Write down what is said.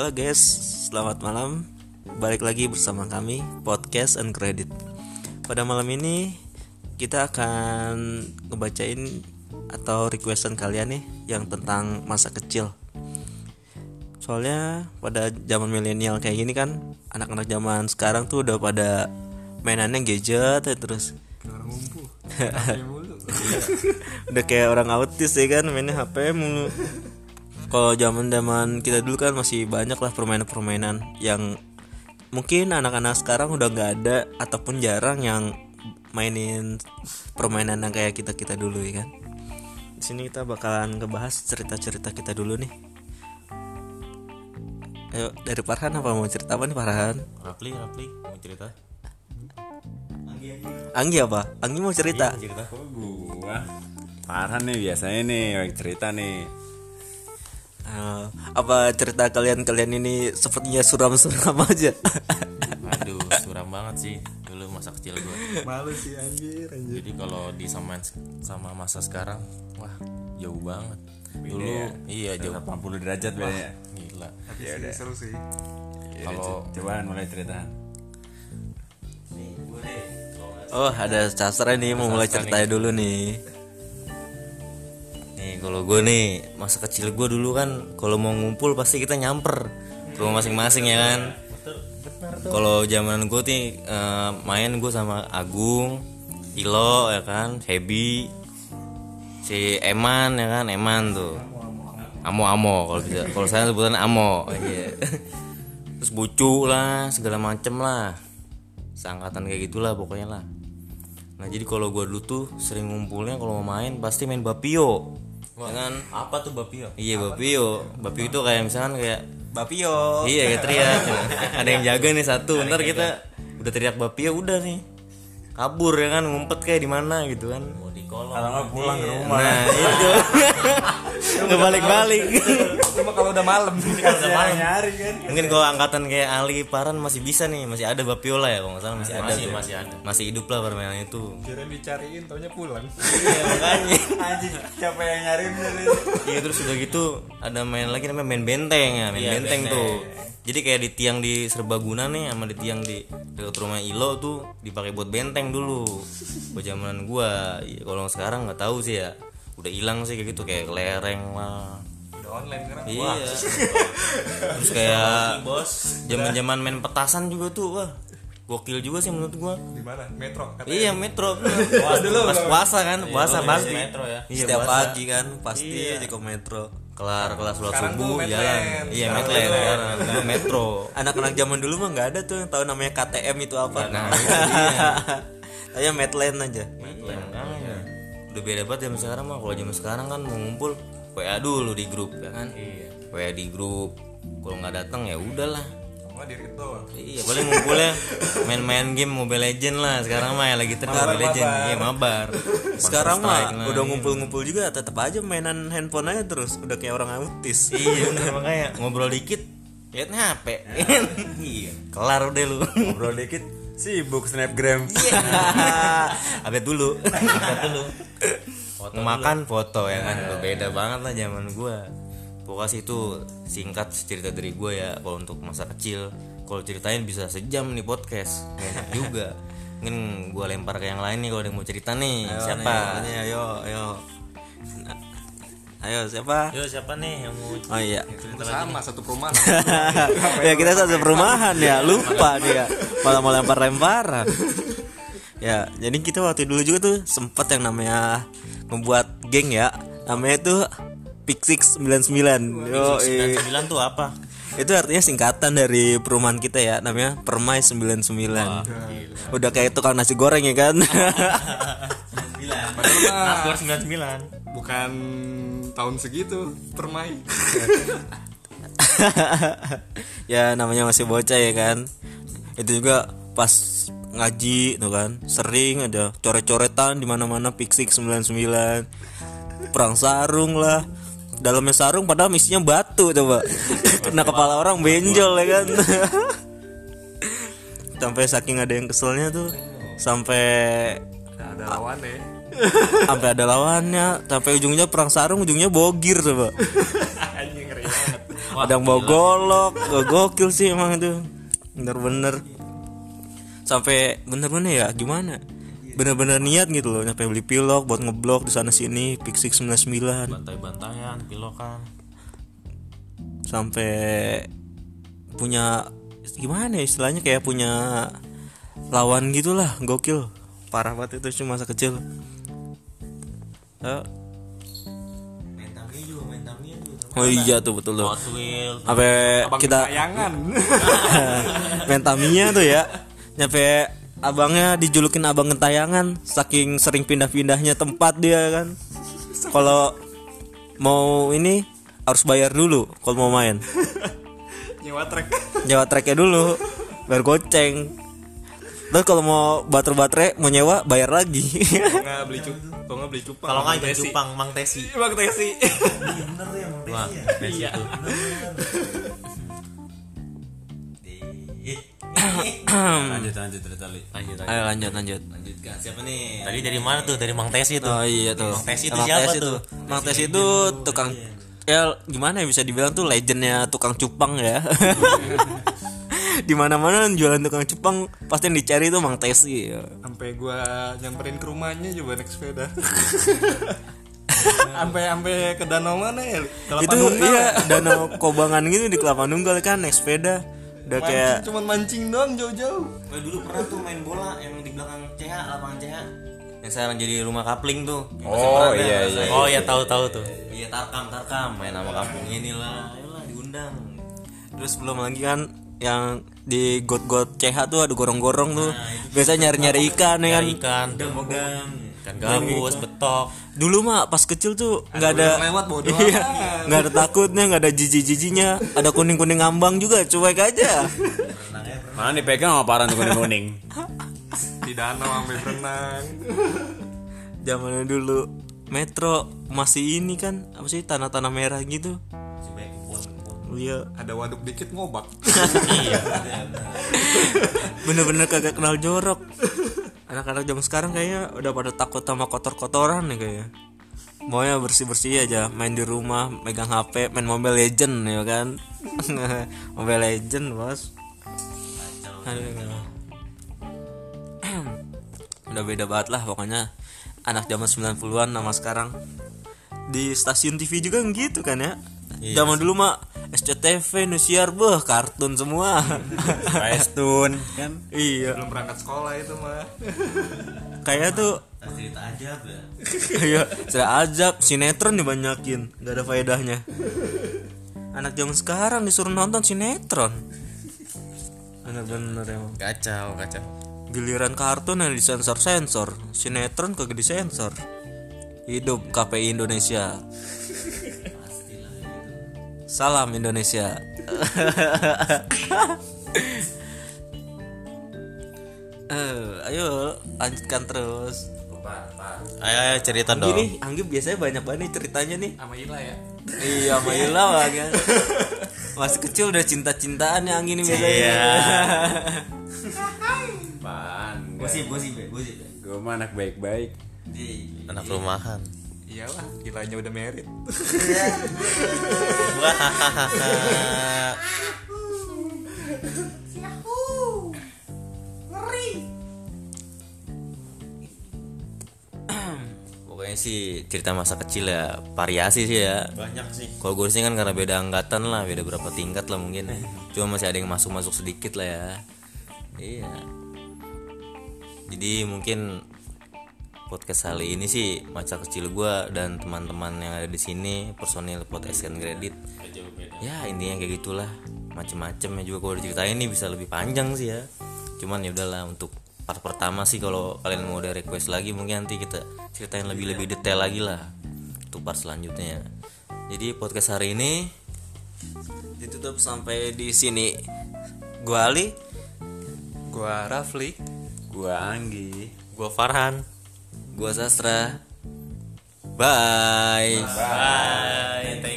Halo guys, selamat malam. Balik lagi bersama kami podcast and credit. Pada malam ini kita akan ngebacain atau requestan kalian nih yang tentang masa kecil. Soalnya pada zaman milenial kayak gini kan anak-anak zaman sekarang tuh udah pada mainannya gadget ya terus udah kayak orang autis ya kan mainnya HP mulu kalau zaman zaman kita dulu kan masih banyak lah permainan-permainan yang mungkin anak-anak sekarang udah nggak ada ataupun jarang yang mainin permainan yang kayak kita kita dulu ya kan di sini kita bakalan ngebahas cerita-cerita kita dulu nih ayo dari Farhan apa mau cerita apa nih Farhan Rapli, Rapli mau cerita? Anggi apa Anggi mau cerita Cerita? Kok gua? Farhan nih biasanya nih cerita nih. Eh, apa cerita kalian-kalian ini sepertinya suram-suram aja Aduh, suram banget sih dulu masa kecil gue. Malu sih anjir, anjir. Jadi kalau disamain sama masa sekarang, wah jauh banget. Dulu ya? iya jauh 80 derajat bedanya. gila. Tapi Ya sih seru sih. Ya, Kalau- co- cobaan mulai cerita. Oh ada sastra nih mau mulai ceritanya dulu Nih kalau gue nih masa kecil gue dulu kan kalau mau ngumpul pasti kita nyamper ke rumah masing-masing ya kan. Kalau zaman gue nih eh, main gue sama Agung, Ilo ya kan, Hebi, si Eman ya kan, Eman tuh. Amo Amo kalau bisa, kalau saya sebutan Amo. Iya. Terus bucu lah, segala macem lah. Seangkatan kayak gitulah pokoknya lah. Nah jadi kalau gue dulu tuh sering ngumpulnya kalau mau main pasti main bapio, ya kan? Apa tuh Bapio? Iya bapio, bapio itu kayak misalkan kayak Bapio iya kayak teriak, ada yang jaga nih satu, ntar kita udah teriak bapio udah nih kabur ya kan ngumpet kayak di mana gitu kan. Mau di kolong. Kalau nggak pulang ke rumah. Nah itu ngebalik-balik. Cuma kalau udah malam. udah malam. nyari kan. Mungkin kalau angkatan kayak Ali Paran masih bisa nih, masih ada bapio lah ya kalau nggak salah masih ada. Masih masih ada. Masih hidup lah permainan itu. Kira dicariin taunya pulang. Iya makanya. Anjing, siapa yang nyariin Iya terus udah gitu ada main lagi namanya main benteng ya, main Iya, benteng, tuh. Jadi kayak di tiang di Serbaguna nih sama di tiang di dekat rumah Ilo tuh dipakai buat benteng dulu. Buat zamanan gua. Iya, kalau sekarang nggak tahu sih ya. Udah hilang sih kayak gitu kayak lereng lah. Udah online sekarang. Iya. terus kayak Bos. zaman-zaman main petasan juga tuh wah. Gokil juga sih menurut gua. Di mana? Metro. Katanya. Iya metro. Pas puasa kan, puasa pasti. Metro ya. Iya, Setiap puasa. pagi kan pasti aja ke metro kelar kelas sholat Sekarang subuh jalan iya Medland. sekarang dulu metro Anak-anak zaman dulu mah nggak ada tuh yang tahu namanya KTM itu apa Nah, itu dia. Ayo Medland aja Iya. Udah beda banget zaman sekarang mah. Kalau zaman sekarang kan mau ngumpul WA dulu di grup ya kan? Iya. WA di grup. Kalau nggak datang ya udahlah. Enggak diri doang. iya paling ngumpulnya. Main-main game Mobile Legend lah sekarang mah yang lagi tren Mobile Legend. iya mabar. Sekarang mah lah, udah iya. ngumpul-ngumpul juga tetap aja mainan handphone aja terus. Udah kayak orang autis. Iya bener. Makanya ngobrol dikit lihat HP iya. Kelar udah lu. Ngobrol dikit sibuk snapgram. update dulu. Update dulu makan foto ya kan beda banget lah zaman gua. Pokoknya sih itu singkat cerita dari gua ya kalau untuk masa kecil. Kalau ceritain bisa sejam nih podcast. Enak juga. Mungkin gua lempar ke yang lain nih kalau ada yang mau cerita nih. Siapa? Nih, ayo ayo. Nah, ayo siapa? Yo siapa nih yang mau oh iya. Itu sama satu perumahan. ya kita satu perumahan ya lupa dia. Malah mau lempar-lemparan ya jadi kita waktu dulu juga tuh sempat yang namanya membuat geng ya. Namanya tuh Pixix 99 Yo, 99 tuh apa? itu artinya singkatan dari perumahan kita ya namanya Permai 99 udah kayak tukang nasi goreng ya kan? Padahal mah Nasgor 99 bukan tahun segitu permai. ya namanya masih bocah ya kan? Itu juga pas ngaji tuh kan. Sering ada coret-coretan di mana-mana Pixix 99 perang sarung lah. Dalamnya sarung padahal isinya batu coba. Kena kepala orang benjol ya kan. Sampai saking ada yang keselnya tuh sampai Ada lawannya. sampai ada lawannya. Sampai ujungnya perang sarung ujungnya bogir coba. Ada yang bawa golok. Gokil sih emang itu. Bener-bener sampai bener-bener ya gimana? Bener-bener niat gitu loh nyampe beli pilok buat ngeblok di sana sini Pixik 99 bantai-bantaian pilokan sampai punya gimana ya istilahnya kayak punya lawan gitulah gokil. Parah banget itu cuma masa kecil juga oh iya tuh betul tuh. Sampai Abang kita Tamiya tuh ya nyampe abangnya dijulukin abang gentayangan saking sering pindah-pindahnya tempat dia kan kalau mau ini harus bayar dulu kalau mau main Nyewa trek. nyewa treknya dulu bayar goceng terus kalau mau baterai-baterai mau nyewa bayar lagi Nggak beli cup. Kalau nggak beli cupang. kalau nggak Bang ikan Tesi. cupang mang tesi Bang Tesi. wah tesi tuh lanjut lanjut cerita lanjut lanjut. ayo lanjut lanjut lanjutkan siapa nih tadi dari mana tuh dari mang tesi tuh oh iya tuh Mang Tesi itu Mang siapa Tesi tuh? Mang Tesi itu tukang ya gimana ya bisa dibilang tuh legendnya tukang cupang ya di mana mana jualan tukang cupang pasti yang dicari tuh Mang Tesi ya. Sampai gua nyamperin ke rumahnya coba naik sepeda. Sampai sampai ke danau mana ya? Kelapa itu Nunggal. iya danau kobangan gitu di Kelapa Nunggal kan naik sepeda udah Mancing, kayak cuman mancing doang jauh-jauh. Gue dulu pernah tuh main bola yang di belakang CH, lapangan CH. Yang sekarang jadi rumah kapling tuh. Oh, pernah iya, ada, iya. saya. oh ya tahu tahu tuh Iya, Tarkam, Tarkam. Main sama kampungnya ini lah. Ayolah diundang. terus belum lagi kan yang di got-got CH tuh ada gorong-gorong tuh biasa nyari-nyari ikan ya kan Nyari ikan Udang. Ikan gabus betok. Dulu mah pas kecil tuh nggak ada lewat, iya nggak ada takutnya nggak ada jijik-jijinya ada kuning-kuning ngambang juga cuek aja. Mana dipegang sama paran kuning kuning Di danau sampai berenang. zamannya dulu metro masih ini kan apa sih tanah-tanah merah gitu. Iya. Ada waduk dikit ngobak. bener-bener kagak kenal jorok anak-anak zaman sekarang kayaknya udah pada takut sama kotor-kotoran nih kayaknya. Maunya bersih-bersih aja main di rumah megang HP main Mobile Legend ya kan? Mobile Legend bos. Aduh. udah beda banget lah pokoknya. Anak zaman 90-an sama sekarang. Di stasiun TV juga gitu kan ya? Zaman dulu mah SCTV Indosiar beh kartun semua Paestun kan iya Belum berangkat sekolah itu mah. kayak tuh cerita aja ya. Iya, saya ajab sinetron dibanyakin, nggak ada faedahnya. Anak zaman sekarang disuruh nonton sinetron. Bener-bener emang. kacau kacau Giliran kartun yang disensor-sensor, sinetron kagak disensor. Hidup KPI Indonesia. Salam Indonesia. Eh, ayo lanjutkan terus. ayo, ayo cerita Anggi dong nih, Anggi biasanya banyak banget nih ceritanya nih. Sama Ila ya. Iya, sama Ila lah kan. Masih kecil udah cinta-cintaan ya Anggi nih biasanya. Iya. pan Gue sih, gue sih, gue sih. gue mah anak baik baik Di anak rumahan Iyalah, Ilanya udah merit. wah Pokoknya sih cerita masa kecil ya variasi sih ya. banyak sih Kalau gue sih kan karena beda angkatan lah, beda berapa tingkat lah mungkin. Cuma masih ada yang masuk-masuk sedikit lah ya. Iya. Jadi mungkin podcast kali ini sih masa kecil gue dan teman-teman yang ada di sini personil podcast and credit. Ya intinya kayak gitulah. Macem-macem ya juga kalau diceritain ini bisa lebih panjang sih ya. Cuman ya udahlah untuk part pertama sih kalau kalian mau ada request lagi mungkin nanti kita ceritain lebih lebih detail lagi lah untuk part selanjutnya. Jadi podcast hari ini Ditutup sampai di sini. Gua Ali. Gua Rafli. gue Anggi gua Farhan Gua Sastra. bye. bye thank